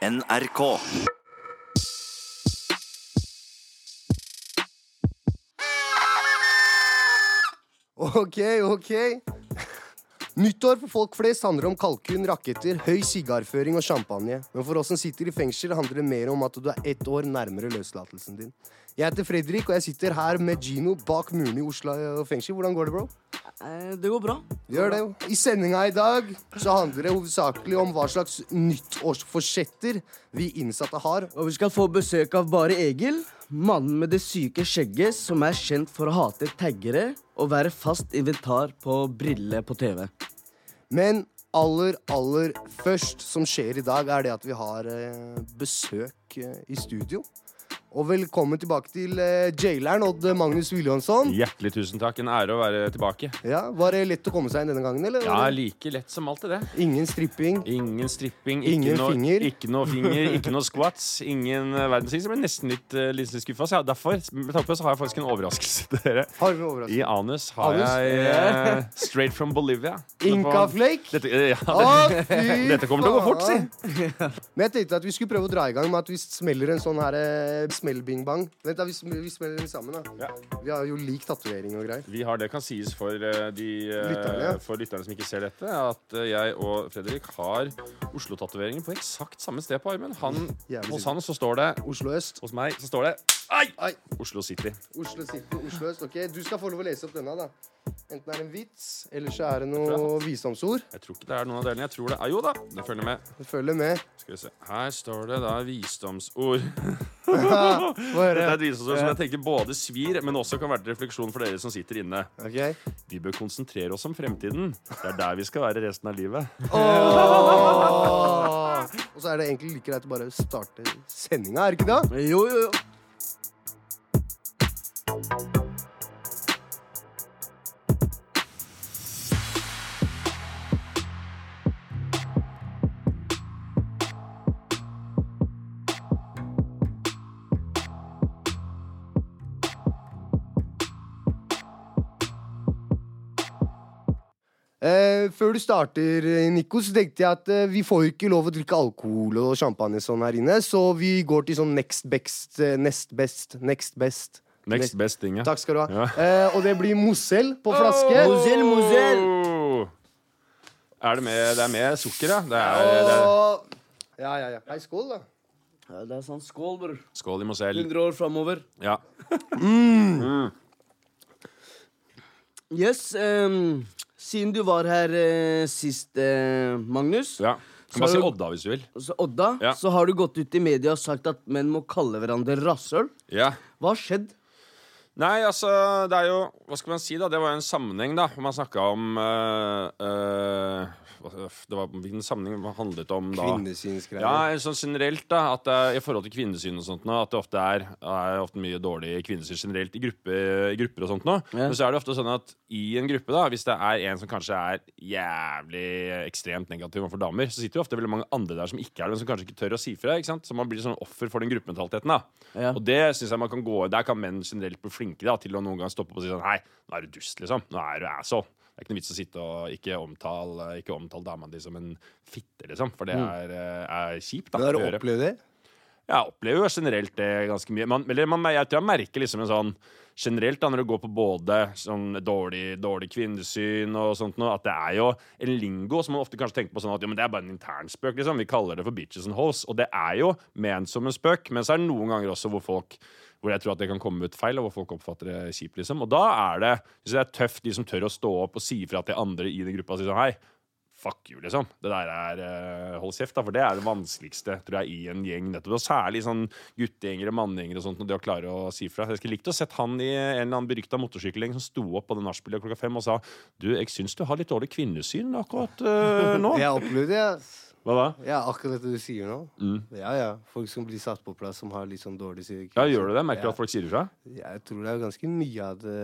NRK. Ok, ok. Nyttår for folk flest handler om kalkun, raketter, høy sigarføring og champagne. Men for oss som sitter i fengsel, handler det mer om at du er ett år nærmere løslatelsen din. Jeg heter Fredrik, og jeg sitter her med Gino bak murene i Oslo fengsel. Hvordan går det, bro? Eh, Det går bra. Gjør det. I sendinga i dag så handler det hovedsakelig om hva slags nyttårsforsetter vi innsatte har. Og vi skal få besøk av Bare Egil. Mannen med det syke skjegget som er kjent for å hate taggere og være fast inventar på briller på TV. Men aller, aller først som skjer i dag, er det at vi har eh, besøk eh, i studio. Og velkommen tilbake til eh, jaileren Odd Magnus Williamson. Hjertelig tusen takk. En ære å være tilbake. Ja, Var det lett å komme seg inn denne gangen, eller? Ja, like lett som alltid, det. Ingen stripping. Ingen stripping, Ingen ikke noe, finger. Ikke noe finger, ikke noe squats, ingen verdensting. Så jeg ble nesten litt, uh, litt skuffa. Så ja, derfor med tanke på det, så har jeg faktisk en overraskelse til dere. Har vi overraskelse? I anus har Anus? jeg eh, straight from Bolivia. Inca Flake? Dette, eh, ja, Å, det, fy dette kommer til å gå fort, si. faen. Men jeg tenkte at vi skulle prøve å dra i gang med at vi smeller en sånn her eh, smell-bing-bang. Vent da, vi, sm vi smeller den sammen, da. Ja. Vi har jo lik tatovering og greier. Vi har det kan sies for, eh, de, eh, Lytterne. for lytterne som ikke ser dette, at eh, jeg og Fredrik har Oslo-tatoveringer på eksakt samme sted på armen. Han, Jævlig hos han så står det Oslo øst. Hos meg så står det Ai! Ai. Oslo City. Oslo City, Oslo øst. Ok, Du skal få lov å lese opp denne, da. Enten er det en vits, eller så er det noe visdomsord. Jeg tror ikke det er noen av delene. Jeg tror det er Jo da, det følger med. Det følger med. Skal vi se. Her står det da visdomsord. Dette er et visdomsord som jeg tenker både svir, men også kan være til refleksjon for dere som sitter inne. Ok. Vi bør konsentrere oss om fremtiden. Det er der vi skal være resten av livet. Åh. Og så er det egentlig like greit å bare starte sendinga, er det ikke det? Jo, jo, jo. you før du starter, eh, Nico, så tenkte jeg at eh, vi får jo ikke lov å drikke alkohol og champagne sånn her inne, så vi går til sånn next best, next nest best, next best. Next best thing, ja. Takk skal du ha. Ja. Eh, og det blir Mozell på flaske. Mozell, Mozell. Oh! Er det med, det er med sukker, ja? Det er, det er, Ja, ja, ja. Hei, skål, da. Ja, det er sånn skål, bror. skål i Mozell. 100 år framover. Ja. Yes, Um, siden du var her uh, sist, uh, Magnus, ja. Kan bare si Odda hvis du vil. så Odda, Ja. så har du gått ut i media og sagt at menn må kalle hverandre rasshøl. Ja. Hva har skjedd? Nei, altså, det er jo Hva skal man si, da? Det var jo en sammenheng, da, man snakka om øh, øh, Det var Hvilken sammenheng man handlet om da? Kvinnesynsgreier. Ja, sånn generelt, da. At det, er- I forhold til kvinnesyn og sånt nå, at det ofte er, er ofte mye dårlig kvinnesyn generelt i, gruppe, i grupper og sånt nå. Ja. Men så er det ofte sånn at i en gruppe, da, hvis det er en som kanskje er jævlig ekstremt negativ overfor damer, så sitter jo ofte veldig mange andre der som ikke er det, men som kanskje ikke tør å si fra. ikke sant? Så man blir sånn offer for den gruppementaliteten. da. Ja. Og det synes jeg man kan gå Der kan menn generelt bli flinke da, til å noen gang stoppe opp og si sånn Hei, nå er du dust, liksom. Nå er du asshole. Det er ikke noe vits å sitte og ikke omtale, ikke omtale dama di som en fitte, liksom. For det er, eh, er kjipt. da, Men har du opplevd det? Jeg opplever jo generelt det ganske mye. Man, eller man, jeg tror jeg merker liksom en sånn Generelt da, når det går på både sånn dårlig, dårlig kvinnesyn og sånt noe, at det er jo en lingo som man ofte kanskje tenker på sånn at jo, men det er bare en intern spøk, liksom. Vi kaller det for bitches and hoes. Og det er jo ment som en spøk, men så er det noen ganger også hvor folk hvor jeg tror at det kan komme ut feil, og hvor folk oppfatter det kjipt. liksom. Og da er det hvis det er tøft, de som tør å stå opp og si fra til andre i den gruppa og si sånn Hei, fuck you, liksom. Det der er uh, Hold kjeft, da. For det er det vanskeligste, tror jeg, i en gjeng. nettopp. Og særlig sånn guttegjengere, manngjengere og sånt, og det å klare å si fra. Jeg skulle likt å sett han i en eller annen berykta motorsykkelgjeng som sto opp på det nachspielet klokka fem og sa Du, jeg syns du har litt dårlig kvinnesyn akkurat uh, nå. Jeg det. Hva da? Ja, akkurat det du sier nå. Mm. Ja, ja. Folk som blir satt på plass, som har litt sånn dårlig psykisk Ja, gjør du det? Merker du Ja. at folk sier ifra? Jeg tror det er ganske mye av det,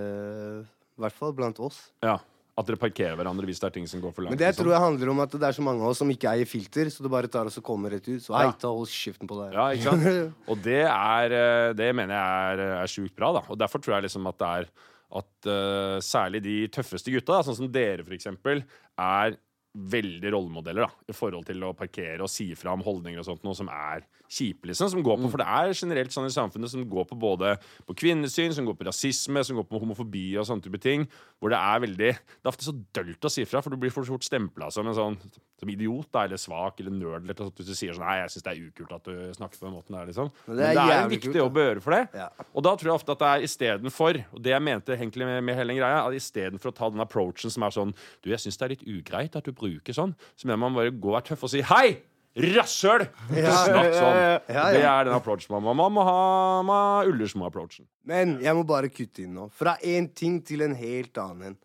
i hvert fall blant oss. Ja. At dere parkerer hverandre hvis det er ting som går for langt? Men det jeg tror jeg handler om at det er så mange av oss som ikke eier filter, så det bare tar oss og kommer rett ut. Så hei, ta hold kjeften på deg. Ja, ikke sant? Og det er eh, Det mener jeg er, er sjukt bra, da. Og derfor tror jeg liksom at det er at uh, særlig de tøffeste gutta, da, sånn som dere for eksempel, er veldig rollemodeller da, i forhold til å parkere og si fra om holdninger og sånt, noe som er kjipe, liksom. Som går på, For det er generelt sånn i samfunnet som går på både på kvinnesyn, som går på rasisme, som går på homofobi og sånne type ting. Hvor det er veldig Det er ofte så dølt å si fra, for du blir for fort stempla som en sånn som idiot da, eller svak eller nerd. Eller sånt, hvis du sier sånn Nei, jeg syns det er ukult at du snakker på den måten der, liksom. Men Men det det er er, en jævlig viktig jobb å gjøre for det. Ja. Og da tror jeg ofte at det er istedenfor, og det jeg mente egentlig med, med hele den greia, istedenfor å ta den approachen som er sånn Du, jeg syns det er litt ugreit at du bruker sånn, så mener man bare gå og være tøff og si hei! Rasshøl! Ikke snakk sånn. Det er den approachen man må Man må ha man Ullersmo-approachen. Men jeg må bare kutte inn nå. Fra én ting til en helt annen.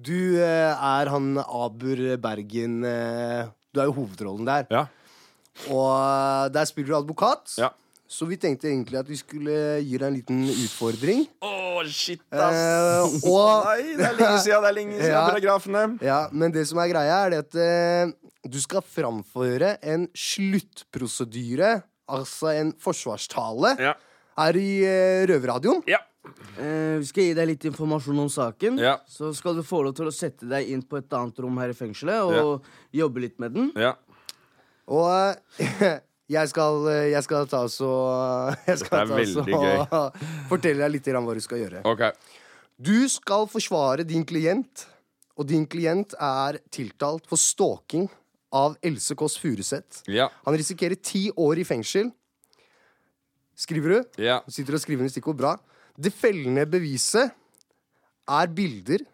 Du eh, er han Abur Bergen eh, Du er jo hovedrollen der. Ja. Og eh, der spiller du advokat. Ja. Så vi tenkte egentlig at vi skulle gi deg en liten utfordring. Oh, shit, Eh, og Nei, det er lenge siden. Det er lenge siden Ja. paragrafene. Ja, men det som er greia, er det at eh, du skal framføre en sluttprosedyre, altså en forsvarstale, Ja. her i eh, Røverradioen. Ja. Eh, vi skal gi deg litt informasjon om saken. Ja. Så skal du få lov til å sette deg inn på et annet rom her i fengselet og jobbe litt med den. ja. Og eh, jeg skal, eh, jeg skal ta så Jeg skal ta så veldig fortelle deg litt om hva du skal gjøre. Okay. Du skal forsvare din klient, og din klient er tiltalt for stalking av Else Kåss Furuseth. Ja. Han risikerer ti år i fengsel. Skriver du? Ja. Du sitter og skriver under stikkord. Bra. Det fellende beviset er bilder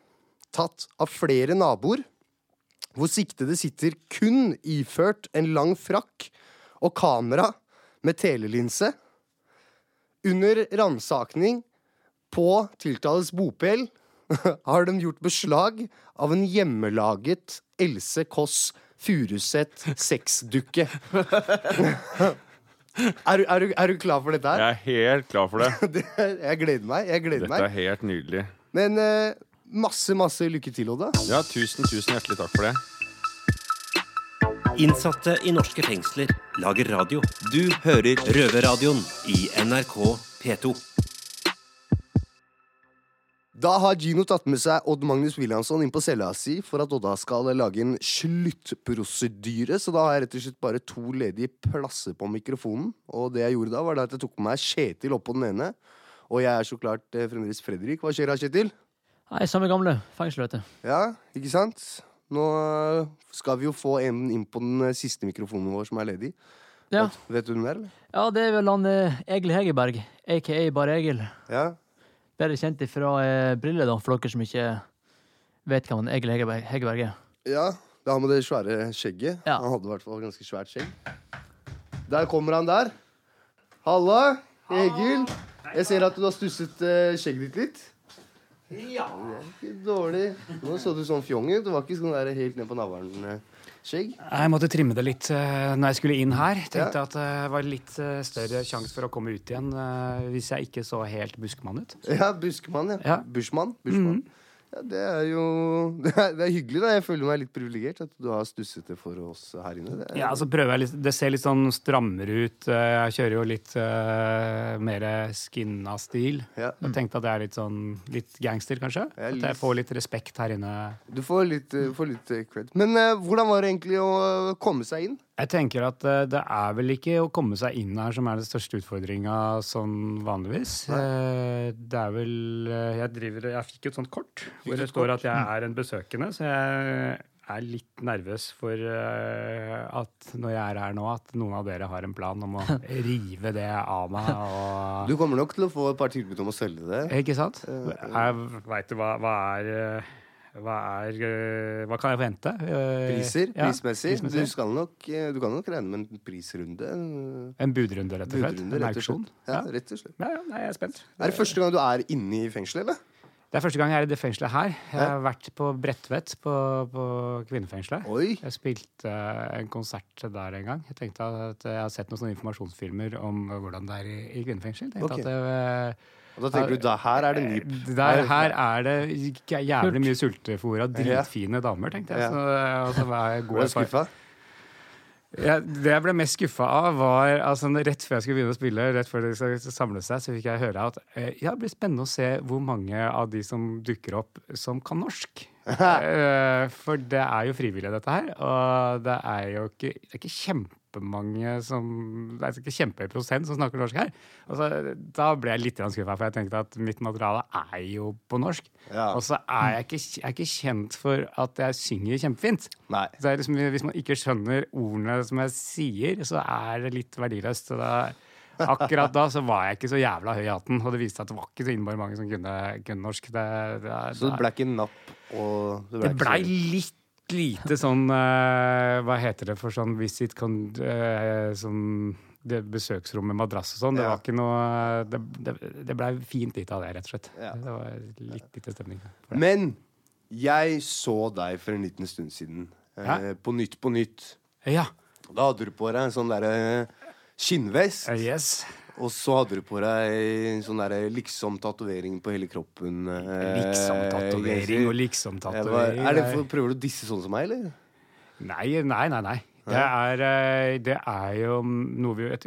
tatt av flere naboer, hvor siktede sitter kun iført en lang frakk og kamera med telelinse. Under ransakning på tiltales bopel har de gjort beslag av en hjemmelaget Else Kåss Furuseth sexdukke. er, du, er, er du klar for dette her? Jeg er helt klar for det. Det, jeg gleder meg. jeg gleder Dette er helt nydelig. Men eh, masse, masse lykke til, Odda. Ja, tusen, tusen hjertelig takk for det. Innsatte i norske fengsler lager radio. Du hører Røverradioen i NRK P2. Da har Gino tatt med seg Odd Magnus Williamson inn på cella si for at Odda skal lage en sluttprosedyre. Så da har jeg rett og slett bare to ledige plasser på mikrofonen. Og det jeg gjorde da, var at jeg tok med meg Kjetil opp på den ene. Og jeg er så klart eh, fremdeles Fredrik. Hva skjer da, Kjetil? Nei, samme gamle fengsel, vet du. Ja, ikke sant? Nå eh, skal vi jo få en inn på den eh, siste mikrofonen vår som er ledig. Ja, Vet, vet du hvem det er, eller? ja det er vel han eh, Egil Hegerberg, aka Bare Egil. Ja. Bedre kjent fra eh, Brille, da, for dere som ikke vet hvem han Egil Hegerberg, Hegerberg er. Ja, det er han med det svære skjegget. Ja. Han hadde i hvert fall ganske svært skjegg. Der kommer han der. Halla, Egil. Jeg ser at du har stusset eh, skjegget ditt litt. Ja. Det er ikke dårlig. Nå så du sånn fjong ut. Du var ikke sånn der helt ned på navlen-skjegg. Jeg måtte trimme det litt uh, når jeg skulle inn her. Tenkte Ja. at det var litt eh, større sjanse for å komme ut igjen eh, hvis jeg ikke så helt buskmann ut. Ja, buskmann, ja. Ja. Bushmann. Bushmann. Ja, det er jo det er, det er hyggelig, da. Jeg føler meg litt privilegert at du har stusset det for oss her inne. Det er, Ja, så prøver jeg litt, Det ser litt sånn strammere ut. Eh, Jeg kjører jo litt uh, mer skinna stil. Ja. Jeg tenkte at det er litt sånn litt gangster, kanskje. Ja, At jeg får litt respekt her inne. Du får litt, uh, får litt cred. Men uh, hvordan var det egentlig å komme seg inn? Jeg tenker at eh, det er vel ikke å komme seg inn her som er den største utfordringa sånn vanligvis. Nei. Det er vel eh, Jeg driver Jeg fikk et sånt kort hvor det står at jeg er en besøkende, så jeg er litt nervøs for eh, at når jeg er her nå, at noen av dere har en plan om å rive det av meg. Og, Du kommer nok til å få et par tilbud om å selge det. Ikke sant? Jeg veit du hva, hva er eh, hva, er, eh, hva kan jeg forvente? Eh, Priser, ja, prismessig. prismessig. Du, nok, eh, du kan nok regne med en prisrunde. en En budrunde, rett og slett. budrunde, En rett og auksjon. Ja, rett og slett. Ja, ja, nei, jeg er spent. Er det første gang du er inne i fengselet, eller? Det er første gang jeg er i det fengselet her. Jeg har vært på Bredtvet, på, på kvinnefengselet. Oi! Jeg spilte en konsert der en gang. Jeg tenkte at jeg har sett noen sånne informasjonsfilmer om hvordan det er i, i kvinnefengsel. Tenkte okay. at det, Og da tenker du da her er det nyp. Der, her er det jævlig mye sultefòra, dritfine damer, tenkte jeg. Så, altså, hva er skuffa? Ja, det jeg ble mest skuffa av, var altså, rett før jeg skulle begynne å spille, rett før de skulle samle seg, så fikk jeg høre at eh, ja, det blir spennende å se hvor mange av de som dukker opp, som kan norsk. Eh, For det er jo frivillig, dette her. Og det er jo ikke, det er ikke kjempemange som Det er ikke kjempehøy prosent som snakker norsk her. Altså, da ble jeg litt skuffa, for jeg tenkte at mitt materiale er jo på norsk. Ja. Og så er jeg ikke, jeg er ikke kjent for at jeg synger kjempefint. Liksom, hvis man ikke skjønner ordene som jeg sier, så er det litt verdiløst. Så da, akkurat da så var jeg ikke så jævla høy i hatten, og det viste seg at det var ikke så innmari mange som kunne, kunne norsk. Det, det, Så det ble ikke napp, og det ble det så- litt lite sånn eh, Hva heter det for sånn visit con, eh, sånn det besøksrom med madrass og sånn. Det Ja. var ikke noe Det, det, det blei fint lite av det, rett og slett. Ja. Det var litt lite stemning. Men jeg så deg for en liten stund siden. Eh, På Nytt på Nytt. Ja. Da hadde du på deg en sånn derre skinnvest. Uh, yes. Og så hadde du på deg sånn derre liksom-tatovering på hele kroppen. eh, Liksom-tatovering og liksom-tatovering. Er Prøver du å disse sånn som meg, eller? Nei, nei, nei. nei. Det er, eh, det er jo vi, et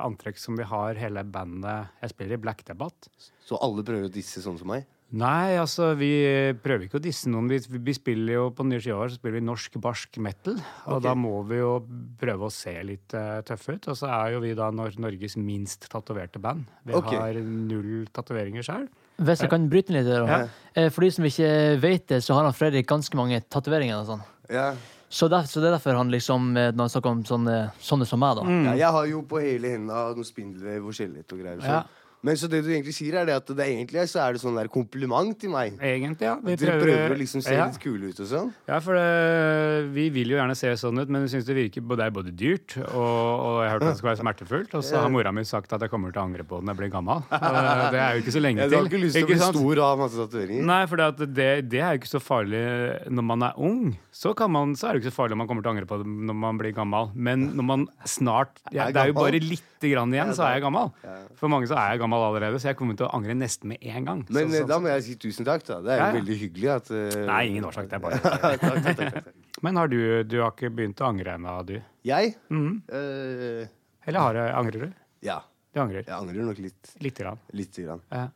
antrekk som vi har hele bandet Jeg spiller i Black Debate. Så alle prøver å disse sånn som meg? Nei, altså, vi prøver ikke å disse noen. Vi, vi spiller jo På nye skiva så spiller vi norsk barsk metal. Og okay. da må vi jo prøve å se litt uh, tøffe ut. Og så er jo vi da Nor Norges minst tatoverte band. Vi okay. har null tatoveringer sjøl. Hvis jeg kan bryte litt der. Ja. Eh, For de som ikke vet det, så har han Fredrik ganske mange tatoveringer. og sånn. Ja. Så, der, så det er derfor han liksom, eh, når han snakker om sånne, sånne som meg, da. ja. Jeg har jo på hele henda noen spindelvev og skjelett og greier. Så. Ja. Men så det du egentlig sier, er det at det egentlig så er det sånn der kompliment til meg. Egentlig, ja. Vi Dere prøver å liksom se ja. litt kule ut og sånn. Ja, for det, vi vil jo gjerne se sånn ut, men vi syns det virker det er både dyrt og, og jeg har hørt at det skal være smertefullt. Og så har mora mi sagt at jeg kommer til å angre på det når jeg blir gammel. Det er jo ikke så lenge til. har ikke lyst til å bli stor og ha masse tatoveringer. Nei, for det, det er jo ikke så farlig når man er ung. Så, kan man, så er det ikke så farlig om man kommer til å angre på det når man blir gammel. Men når man snart ja, Det er jo bare lite grann igjen, så er jeg gammel. For mange så er jeg gammel allerede, så jeg kommer til å angre nesten med en gang. Men så, eh, så, da må jeg si tusen takk, da. Det er jo Ja, ja. veldig hyggelig at uh... Nei, ingen årsak. Det er bare takk, takk, takk. Men har du, du har ikke begynt å angre ennå, du? Jeg? Mhm. Uh... Eller har, du- angrer du? ja. Du angrer. Jeg angrer nok litt. Lite grann. Litt grann. Ja.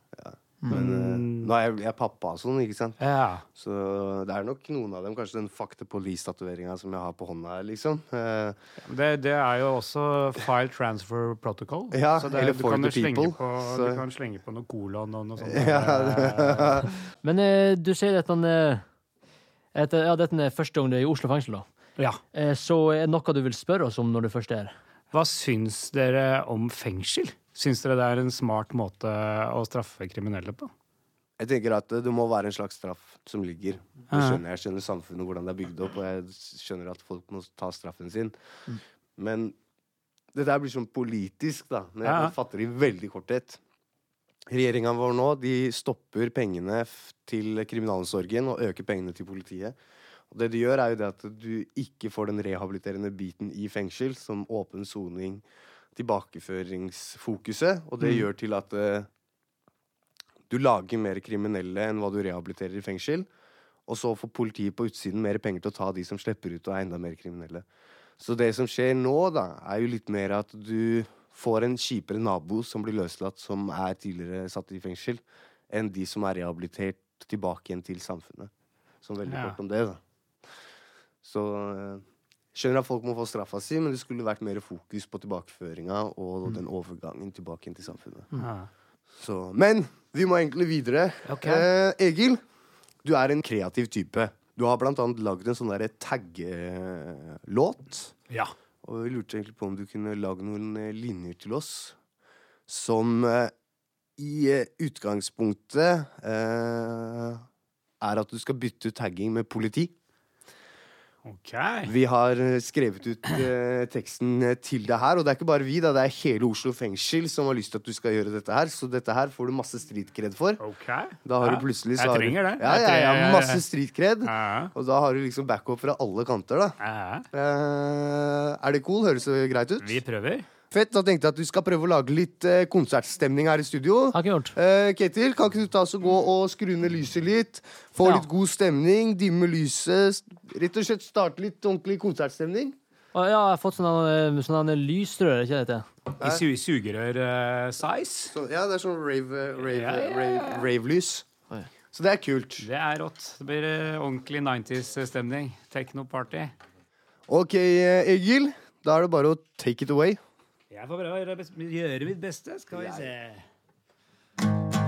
Men mm. nå er jeg, jeg er pappa og sånn, ikke sant. ja. Så det er nok noen av dem, kanskje den Fakta Police-tatoveringa som jeg har på hånda liksom. Eh, Det, det er jo også file transfer protocol. Ja, så det, eller du, for kan the people, på, så- du kan slenge på noe kolon og noe sånt. Ja, Men eh, du sier at han etter, ja, dette er første gang du er i Oslo fengsel, da. ja. Eh, så er det noe du vil spørre oss om når du først er her? Hva syns dere om fengsel? Syns dere det er en smart måte å straffe kriminelle på? Jeg tenker at det må være en slags straff som ligger. Jeg skjønner jeg. Skjønner samfunnet, hvordan det er bygd opp, og jeg skjønner at folk må ta straffen sin. Men det der blir sånn politisk, da. Jeg Ja. fatter det i veldig korthet. Regjeringa vår nå de stopper pengene til kriminalomsorgen og øker pengene til politiet. Og det de gjør, er jo det at du ikke får den rehabiliterende biten i fengsel, som åpen soning, tilbakeføringsfokuset, og det gjør til at eh, du lager mer kriminelle enn hva du rehabiliterer i fengsel. Og så får politiet på utsiden mer penger til å ta de som slipper ut og er enda mer kriminelle. Så det som skjer nå, da, er jo litt mer at du får en kjipere nabo som blir løslatt, som er tidligere satt i fengsel, enn de som er rehabilitert tilbake igjen til samfunnet. Så veldig Ja. kort om det, da. Så eh, skjønner at folk må få straffa si, men det skulle vært mer fokus på tilbakeføringa og den overgangen tilbake inn til samfunnet. Mm. Så, men vi må egentlig videre. Okay. Eh, Egil, du er en kreativ type. Du har blant annet lagd en sånn taggelåt. ja. Og vi lurte egentlig på om du kunne lage noen eh, linjer til oss som eh, i eh, utgangspunktet eh, er at du skal bytte ut tagging med politi. OK. Vi har eh, skrevet ut eh, teksten eh, til det her, og det er ikke bare vi, da, det er hele Oslo fengsel som har lyst til at du skal gjøre dette her, så dette her får du masse streetkred for. Okay. Da har Ja, du plutselig så Jeg trenger det. Ja, ja, ja, masse streetkred. Og da har du liksom backup fra alle kanter, da. Eh, er det cool? Høres det greit ut? Vi prøver. Fett. Da tenkte jeg at vi skal prøve å lage litt eh, konsertstemning her i studio. Har ikke gjort. Eh, Ketil, kan ikke du ta oss og gå og skru ned lyset litt? Få Ja. litt god stemning, dimme lyset. Rett og slett starte litt ordentlig konsertstemning. Å, ja, jeg har fått sånne, sånne lysrør, ikke det? I su sugerør-size. Så, ja, det er sånn rave, rave, Ja, ja, ja. rave, rave-lys. Oi. Så det er kult. Det er rått. Det blir eh, ordentlig 90s-stemning. Techno-party. Ok, eh, Egil. Da er det bare å take it away. Jeg får prøve å gjøre, gjøre mitt beste. Skal vi se.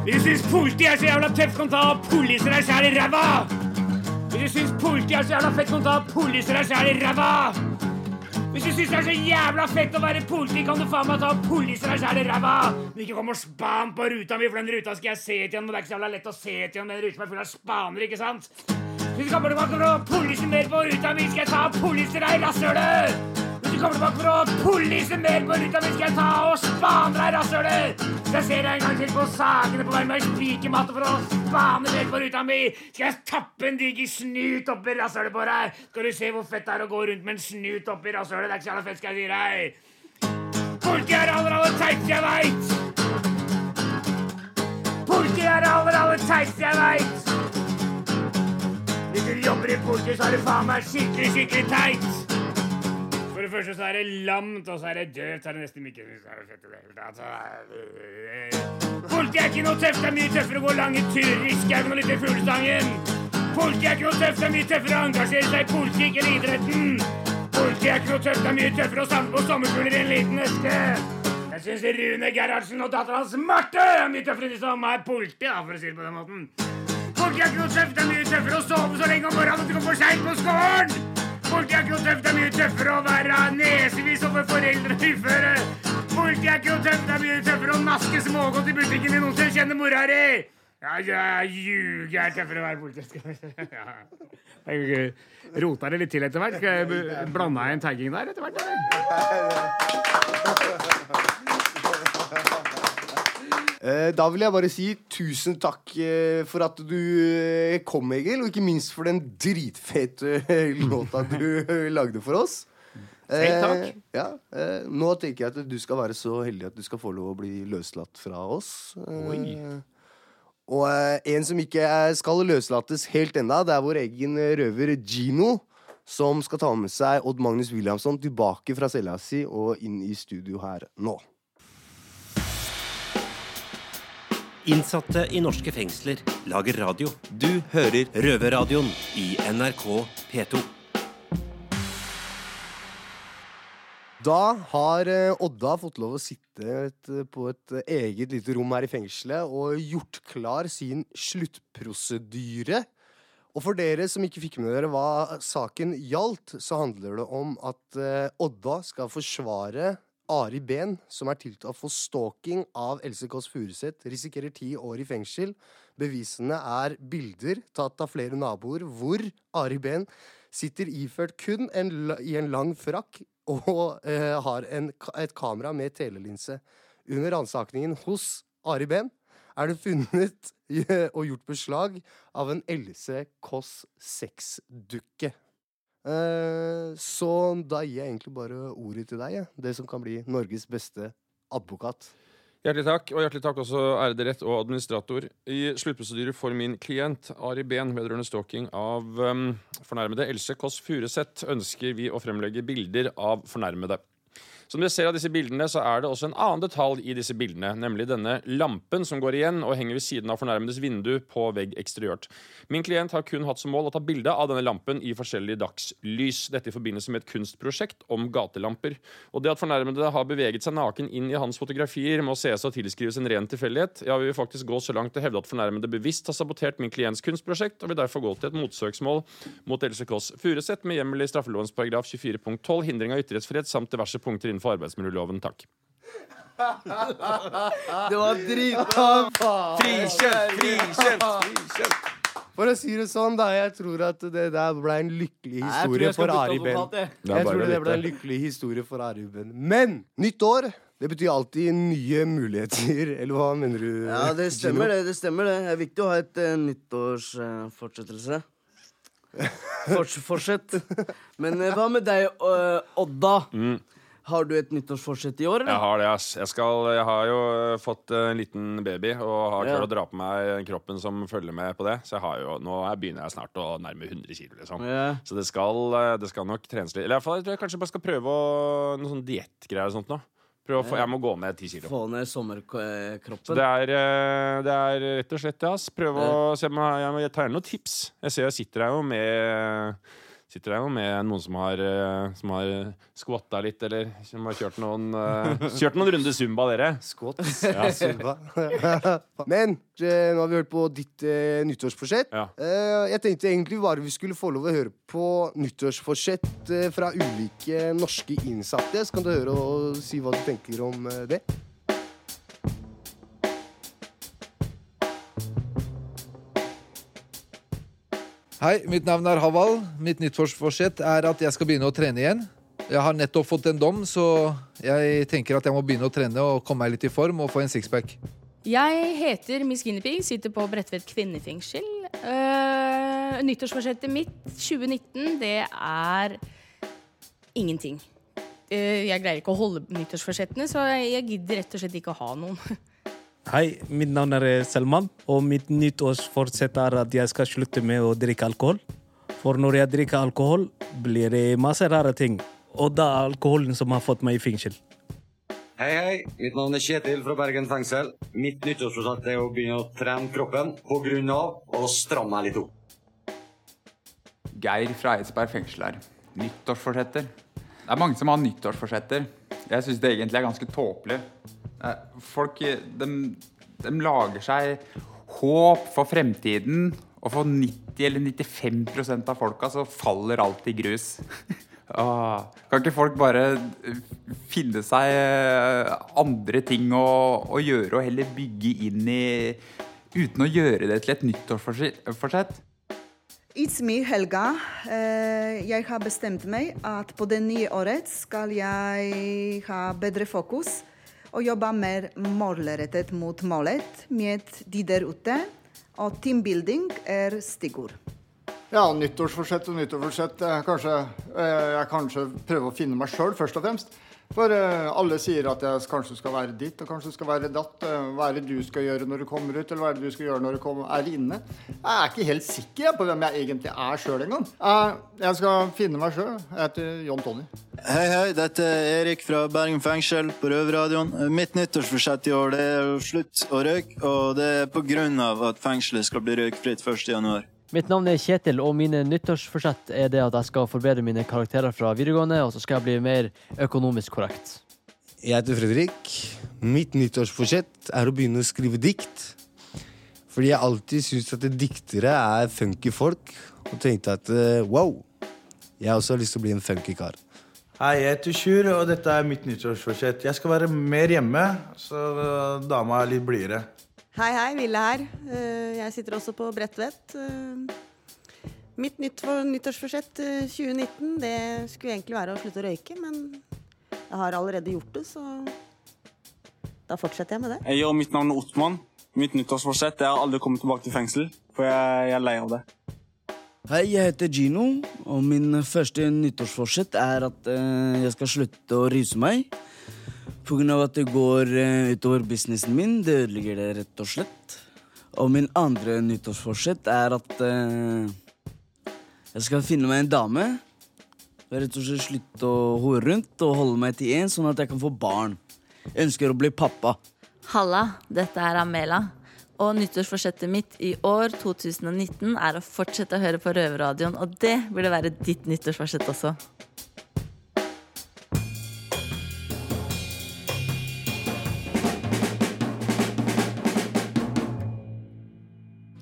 Hvis du syns politiet er så jævla tøft, kan ta og polise deg sjæl i ræva! Hvis du syns politiet er så jævla fett, kan ta og polise deg sjæl i ræva! Hvis du syns det er så jævla fett å være politi, kan du faen meg ta og polise deg sjæl i ræva! Men ikke kom og span på ruta mi, for den ruta skal jeg se til igjen, og det er ikke så jævla lett å se til igjen med en rute som er full av spaner, ikke sant? Hvis du kommer tilbake og å polise mer på ruta mi, skal jeg ta og polise deg i rasshølet! Kommer tilbake for å polise mer på ruta mi, skal jeg ta og spane deg rasshølet! Skal jeg se deg en gang til på sakene på vei med spikermatte for å spane mer på ruta mi? Skal jeg tappe en diger snut oppi rasshølet på deg? Skal du se hvor fett det er å gå rundt med en snut oppi rasshølet? Det er ikke så jævla fett, skal jeg si deg. Politiet er aller, aller teiteste jeg veit. Politiet er aller, aller teiteste jeg veit. Hvis du jobber i politiet, så er du faen meg skikkelig, skikkelig teit. For det første så er det lamt, og så er det døvt, så er det nesten ikke så er ikke noe tøft, det er mye tøffere å gå lange turer i skauen og lytte til fuglesangen. Politiet er ikke noe tøft, det er mye tøffere å engasjere seg i politikk eller idretten. Politiet er ikke noe tøft, det er mye tøffere å samle på sommerfugler i en liten eske. Jeg syns Rune Gerhardsen og dattera hans Marte er mye tøffere enn de som er politi, for å si det på den måten. Politiet er ikke noe tøft, det er mye tøffere å sove så lenge om morgenen at du kommer for seint på skolen. Politiet er ikke noe tøft, det er mye tøffere å være nesevis over foreldre og uføre. Politiet er ikke noe tøft, det er mye tøffere å naske smågodt i butikken enn noen som kjenner mora di. Ja, jeg ljuger, er tøffere å være politi. Ja. Jeg rota det litt til etter hvert. Skal jeg en tagging der etter hvert? Eh, Da vil jeg bare si tusen takk eh, for at du eh, kom, Egil. Og ikke minst for den dritfete låta du lagde for oss. Selv takk. Eh, ja, eh, nå tenker jeg at du skal være så heldig at du skal få lov å bli løslatt fra oss. Eh, Og en som ikke skal løslates helt ennå, det er vår egen røver Gino. Som skal ta med seg Odd Magnus Williamson tilbake fra cella si og inn i studio her nå. Innsatte i norske fengsler lager radio. Du hører Røverradioen i NRK P2. Da har eh, Odda fått lov å sitte på et eh, eget lite rom her i fengselet og gjort klar sin sluttprosedyre. Og for dere som ikke fikk med dere hva saken gjaldt, så handler det om at eh, Odda skal forsvare Ari Behn, som er tiltalt for stalking av Else Kåss Furuseth, risikerer ti år i fengsel. Bevisene er bilder tatt av flere naboer hvor Ari Behn sitter iført kun en, i en lang frakk og eh, har en, et kamera med telelinse. Under ransakingen hos Ari Behn er det funnet og gjort beslag av en Else Kåss sexdukke. Eh, så da gir jeg egentlig bare ordet til deg, det som kan bli Norges beste advokat. Hjertelig takk, og hjertelig takk også ærede rett og administrator. I sluttprosedyre for min klient Ari Behn vedrørende stalking av um, fornærmede Else Kåss Furuseth ønsker vi å fremlegge bilder av fornærmede. Som dere ser av disse bildene, så er det også en annen detalj i disse bildene, nemlig denne lampen som går igjen og henger ved siden av fornærmedes vindu på vegg eksteriørt. Min klient har kun hatt som mål å ta bilde av denne lampen i forskjellig dagslys. Dette i forbindelse med et kunstprosjekt om gatelamper. Og det at fornærmede har beveget seg naken inn i hans fotografier, må ses og tilskrives en ren tilfeldighet. Ja, vi vil faktisk gå så langt å hevde at fornærmede bevisst har sabotert min klients kunstprosjekt, og vil derfor gå til et motsøksmål mot Else Kåss Furuseth med hjemmel i straffelovens paragraf 24 punkt 12, hindring av ytringsfrihet samt diverse punkter innenfor arbeidsmiljøloven. Takk. Det var dritbra! Frikjent! Frikjent! For å si det sånn, da. Jeg tror at det der ble en lykkelig historie for Ari Ben. Jeg tror det ble en lykkelig historie for Ari Ben. Men nytt år, det betyr alltid nye muligheter. Eller hva mener du? Ja, det stemmer det. det stemmer det. Det er viktig å ha et uh, nyttårsfortsettelse. Forts fortsett. Men uh, hva med deg, Odda? Odda? Har du et nyttårsforsett i år, Jeg har det, ass. Jeg, skal, jeg har jo øh, fått øh, en liten baby og har klart Ja. å dra på meg kroppen som følger med på det. Så jo, nå er- begynner jeg snart å nærme 100 kilo, liksom. Ja. Så det skal, øh, det skal nok trenes litt. Eller i hvert fall, jeg tror jeg kanskje bare skal prøve å, noen sånn diettgreier og sånt nå. Få, jeg må gå ned 10 kilo. Få ned Så sommerkroppen. det er, det er rett og slett det, ass. Prøve å se om jeg, jeg, jeg tar gjerne noen tips. Jeg ser jeg sitter her jo med Sitter der jo med noen som har, øh, som har skvatta litt, eller som har kjørt noen, øh, kjørt noen runder zumba, dere. Squats. Zumba. Men eh, nå har vi hørt på ditt eh, nyttårsforsett. Ja. Eh, jeg tenkte egentlig bare vi skulle få lov å høre på nyttårsforsett eh, fra ulike norske innsatte. Så kan du høre og si hva du tenker om eh, det. Hei, mitt navn er Haval. Mitt nyttårsforsett er at jeg skal begynne å trene igjen. Jeg har nettopp fått en dom, så jeg tenker at jeg må begynne å trene og komme meg litt i form og få en sixpack. Jeg heter Miss Guinevere, sitter på Bredtvet kvinnefengsel. Uh, nyttårsforsettet mitt 2019, det er ingenting. Uh, jeg greier ikke å holde nyttårsforsettene, så jeg, gidder rett og slett ikke å ha noen. Hei, mitt navn er eh, Selman, og mitt nyttårsforsett er at jeg skal slutte med å drikke alkohol. For når jeg drikker alkohol, blir det masse rare ting. Og det er alkoholen som har fått meg i fengsel. Hei, hei. Mitt navn er Kjetil fra Bergen fengsel. Mitt nyttårsforsett er å begynne å trene kroppen på grunn av å stramme meg litt opp. Geir fra Eidsberg fengsel her. Nyttårsforsetter. Det er mange som har nyttårsforsetter. Jeg syns det egentlig er ganske tåpelig. Eh, Folk de, de lager seg håp for fremtiden, og for 90 eller 95% av folka så faller alt i grus. Ah, kan ikke folk bare eh, finne seg eh, andre ting å, å gjøre, og heller bygge inn i Uten å gjøre det til et nyttårsforsett? It's me, Helga. Eh, jeg har bestemt meg at på det nye året skal jeg ha bedre fokus og jobbe mer målrettet mot målet med de der ute. Og teambuilding er stikkord. Ja, nyttårsforsett og nyttårsforsett. eh, Kanskje, eh, jeg kanskje prøver å finne meg sjøl, først og fremst. For uh, alle sier at jeg kanskje skal være ditt og kanskje skal være datt. Uh, Hva er det du skal gjøre når du kommer ut, eller hva er det du skal gjøre når du kommer, er inne? Jeg er ikke helt sikker på hvem jeg egentlig er sjøl engang. Uh, Jeg skal finne meg sjøl. Jeg heter John Tony. Hei, hei, dette er Erik fra Bergen fengsel på Røverradioen. Mitt nyttårsforsett i år det er å slutte å røyke, og det er på grunn av at fengselet skal bli røykfritt 1. Mitt navn er Kjetil, og mine nyttårsforsett er det at jeg skal forbedre mine karakterer fra videregående, og så skal jeg bli mer økonomisk korrekt. Jeg heter Fredrik. Mitt nyttårsforsett er å begynne å skrive dikt. Fordi jeg alltid syns at diktere er funky folk, og tenkte at eh, wow, jeg også har lyst til å bli en funky kar. Hei, jeg heter Sjur, og dette er mitt nyttårsforsett. Jeg skal være mer hjemme, så dama er litt blidere. Hei, hei. Ville her. Eh, Jeg sitter også på Bredtvet. Eh, Mitt nytt nyttårsforsett eh, 2019 det skulle egentlig være å slutte å røyke, men jeg har allerede gjort det, så da fortsetter jeg med det. Jeg og mitt navn er Ottmann. Mitt nyttårsforsett er å aldri komme tilbake til fengsel, for jeg, jeg er lei av det. Hei, jeg heter Gino, og min første nyttårsforsett er at eh, jeg skal slutte å ruse meg. Av at det går eh, utover businessen min. Det ødelegger det, rett og slett. Og min andre nyttårsforsett er at eh, jeg skal finne meg en dame. Og rett og slett slutte å hore rundt og holde meg til én, sånn at jeg kan få barn. Jeg ønsker å bli pappa. Halla, dette er Amela. Og nyttårsforsettet mitt i år 2019 er å fortsette å høre på Røverradioen. Og det burde være ditt nyttårsforsett også.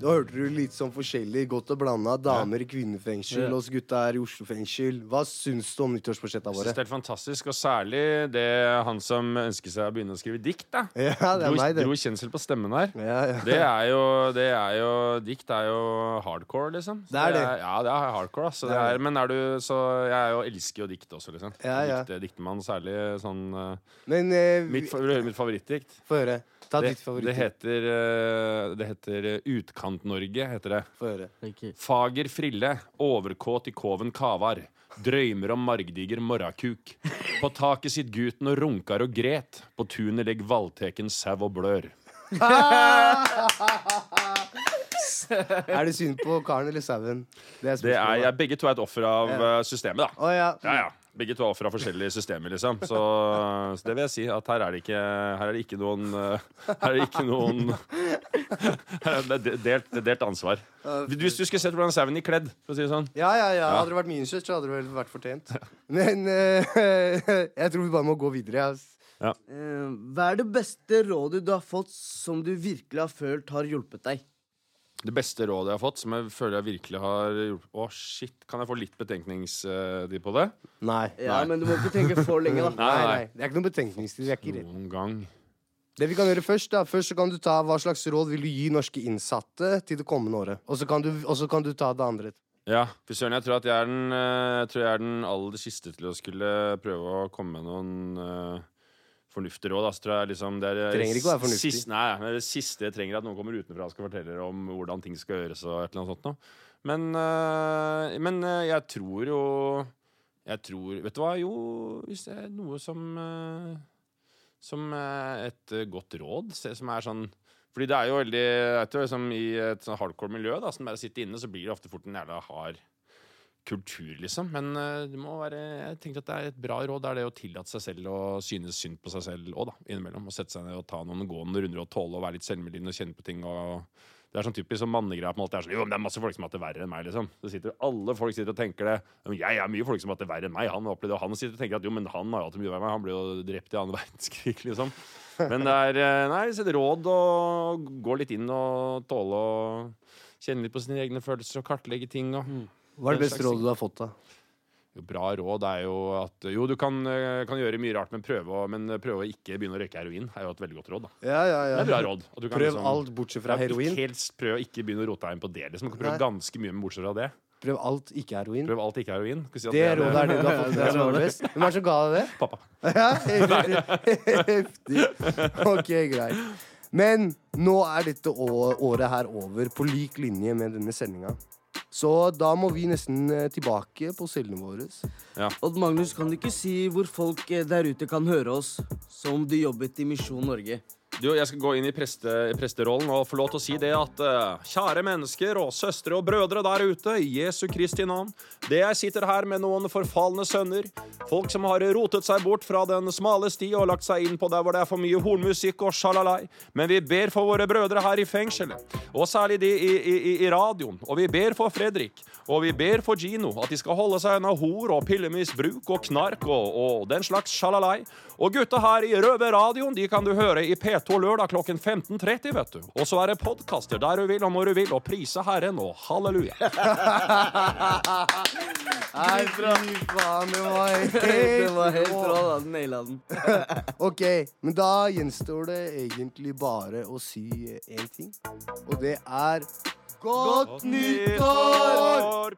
Da hørte du litt sånn forskjellig, godt og blanda. Damer i kvinnefengsel, Ja. oss gutta her i Oslo fengsel. Hva syns du om Jeg synes våre? det er fantastisk, og særlig det han som ønsker seg å begynne å skrive dikt. da Ja, det er dro, meg, det. dro kjensel på stemmen her. ja. Det er jo, det er jo Dikt er jo hardcore, liksom. Så Det er det. ja, det er hardcore. Altså. Er er, men er du så Jeg er jo, elsker jo dikt også, liksom. Ja, ja. Dikte, diktemann, særlig sånn eh, Men eh, mitt, Vil du høre mitt favorittdikt? Få høre. Ta det, ditt favoritt. det heter, eh, det heter eh, Utkant-Norge, heter det. Få høre. Fager frille, overkåt i koven kavar. Drøymer om margdiger morrakuk. På taket sitt gutten og runkar og gret. På tunet legg valteken sau og blør. er det synd på karen eller sauen? Det er Det er, spørsmålet. jeg, begge to er et offer av Ja. eh, systemet, da. Å, ja. Ja, ja. Begge to er fra forskjellige systemer, liksom. Så, så det vil jeg si at her er det ikke, her er det ikke noen eh, Her er det ikke noen er Det er delt, det er delt ansvar. Hvis du skulle sett hvordan sauen i kledd, for å si det sånn Ja, ja, ja. Hadde det vært min kjøtt, så hadde det vel vært fortjent. Men uh, jeg tror vi bare må gå videre. Altså. Ja. hva er det beste rådet du har fått som du virkelig har følt har hjulpet deg? Det beste rådet jeg har fått, som jeg føler jeg virkelig har gjort Å, shit. Kan jeg få litt betenkningstid på det? Nei. Ja, men du må ikke tenke for lenge, da. Nei, nei. Det er ikke noen betenkningstid. Vi er ikke redd. Noen gang. Det vi kan gjøre først, da Først så kan du ta hva slags råd vil du gi norske innsatte til det kommende året. Og så kan du, og så kan du ta det andre. Ja, fy søren. Jeg tror at jeg er den eh, Jeg tror jeg er den aller siste til å skulle prøve å komme med noen fornuftige råd. Altså, tror jeg liksom det er eh, Trenger ikke å være fornuftig. Siste, nei, det er det siste jeg trenger, at noen kommer utenfra og skal fortelle om hvordan ting skal gjøres. og et eller annet sånt noe. Men, øh, men øh, jeg tror jo Jeg tror Vet du hva? Jo, hvis det er noe som øh, Som et godt råd, som er sånn fordi det er jo veldig tror, liksom, I et sånn hardcore miljø da, som bare sitter inne, så blir det ofte fort en jævla hard kultur, liksom. Men eh, det må være jeg tenker at det er et bra råd. Det er det å tillate seg selv å synes synd på seg selv òg, da. Innimellom. Og sette seg ned og ta noen gående runder og tåle å være litt selvmedlidende og kjenne på ting. og det er sånn typisk sånn mannegreie. Det er sånn, jo, men det er masse folk som har hatt det verre enn meg. liksom. Det sitter, alle folk sitter og tenker det. Jeg er mye folk som har hatt det verre enn meg. Han opplevde, og han sitter og tenker at jo, men han har jo hatt det mye verre enn meg. Han ble jo drept i annen verdenskrig, liksom. Men det er eh, nei, så et råd å gå litt inn og tåle å kjenne litt på sine egne følelser og kartlegge ting. og Hva er det beste rådet du har fått, da? jo, bra råd er jo at Jo, du kan, eh, kan gjøre mye rart, men prøve, å, men prøve å ikke begynne å røyke heroin er jo et veldig godt råd. da Ja, ja, ja. Det er bra råd. at du kan Prøv liksom- alt bortsett fra heroin. Helst prøv å ikke begynne å rote deg inn på det. Liksom. Du kan prøve Nei. ganske mye med bortsett fra det. Prøv alt, ikke heroin. Prøv alt ikke heroin. Si at Det rådet er det du har fått. Det er best. Hvem er det som ga deg det? Pappa. Ja, Heftig. Ok, greit. Men nå er dette året her over på lik linje med denne sendinga. Så da må vi nesten eh, tilbake på cellene våre. Odd Magnus, kan du ikke si hvor folk eh, der ute kan høre oss, som om du jobbet i Misjon Norge? Du, jeg skal gå inn i, preste, presterollen og få lov til å si det at uh, kjære mennesker og søstre og brødre der ute, i Jesu Kristi navn, det jeg sitter her med noen forfalne sønner, folk som har rotet seg bort fra den smale sti og lagt seg inn på der hvor det er for mye hornmusikk og sjalalai, men vi ber for våre brødre her i fengselet, og særlig de i, i, i, radioen, og vi ber for Fredrik, og vi ber for Gino at de skal holde seg unna hor og pillemisbruk og knark og, og den slags sjalalai. Og gutta her i Røve radioen de kan du høre i P2 lørdag klokken 15.30, vet du. Og så er det podkaster der du vil og når du vil, og prise Herren og halleluja. Nei, fy faen, det var helt Det var helt rå, da. Naila den. ok, men da gjenstår det egentlig bare å si én ting. Og det er Godt nyttår!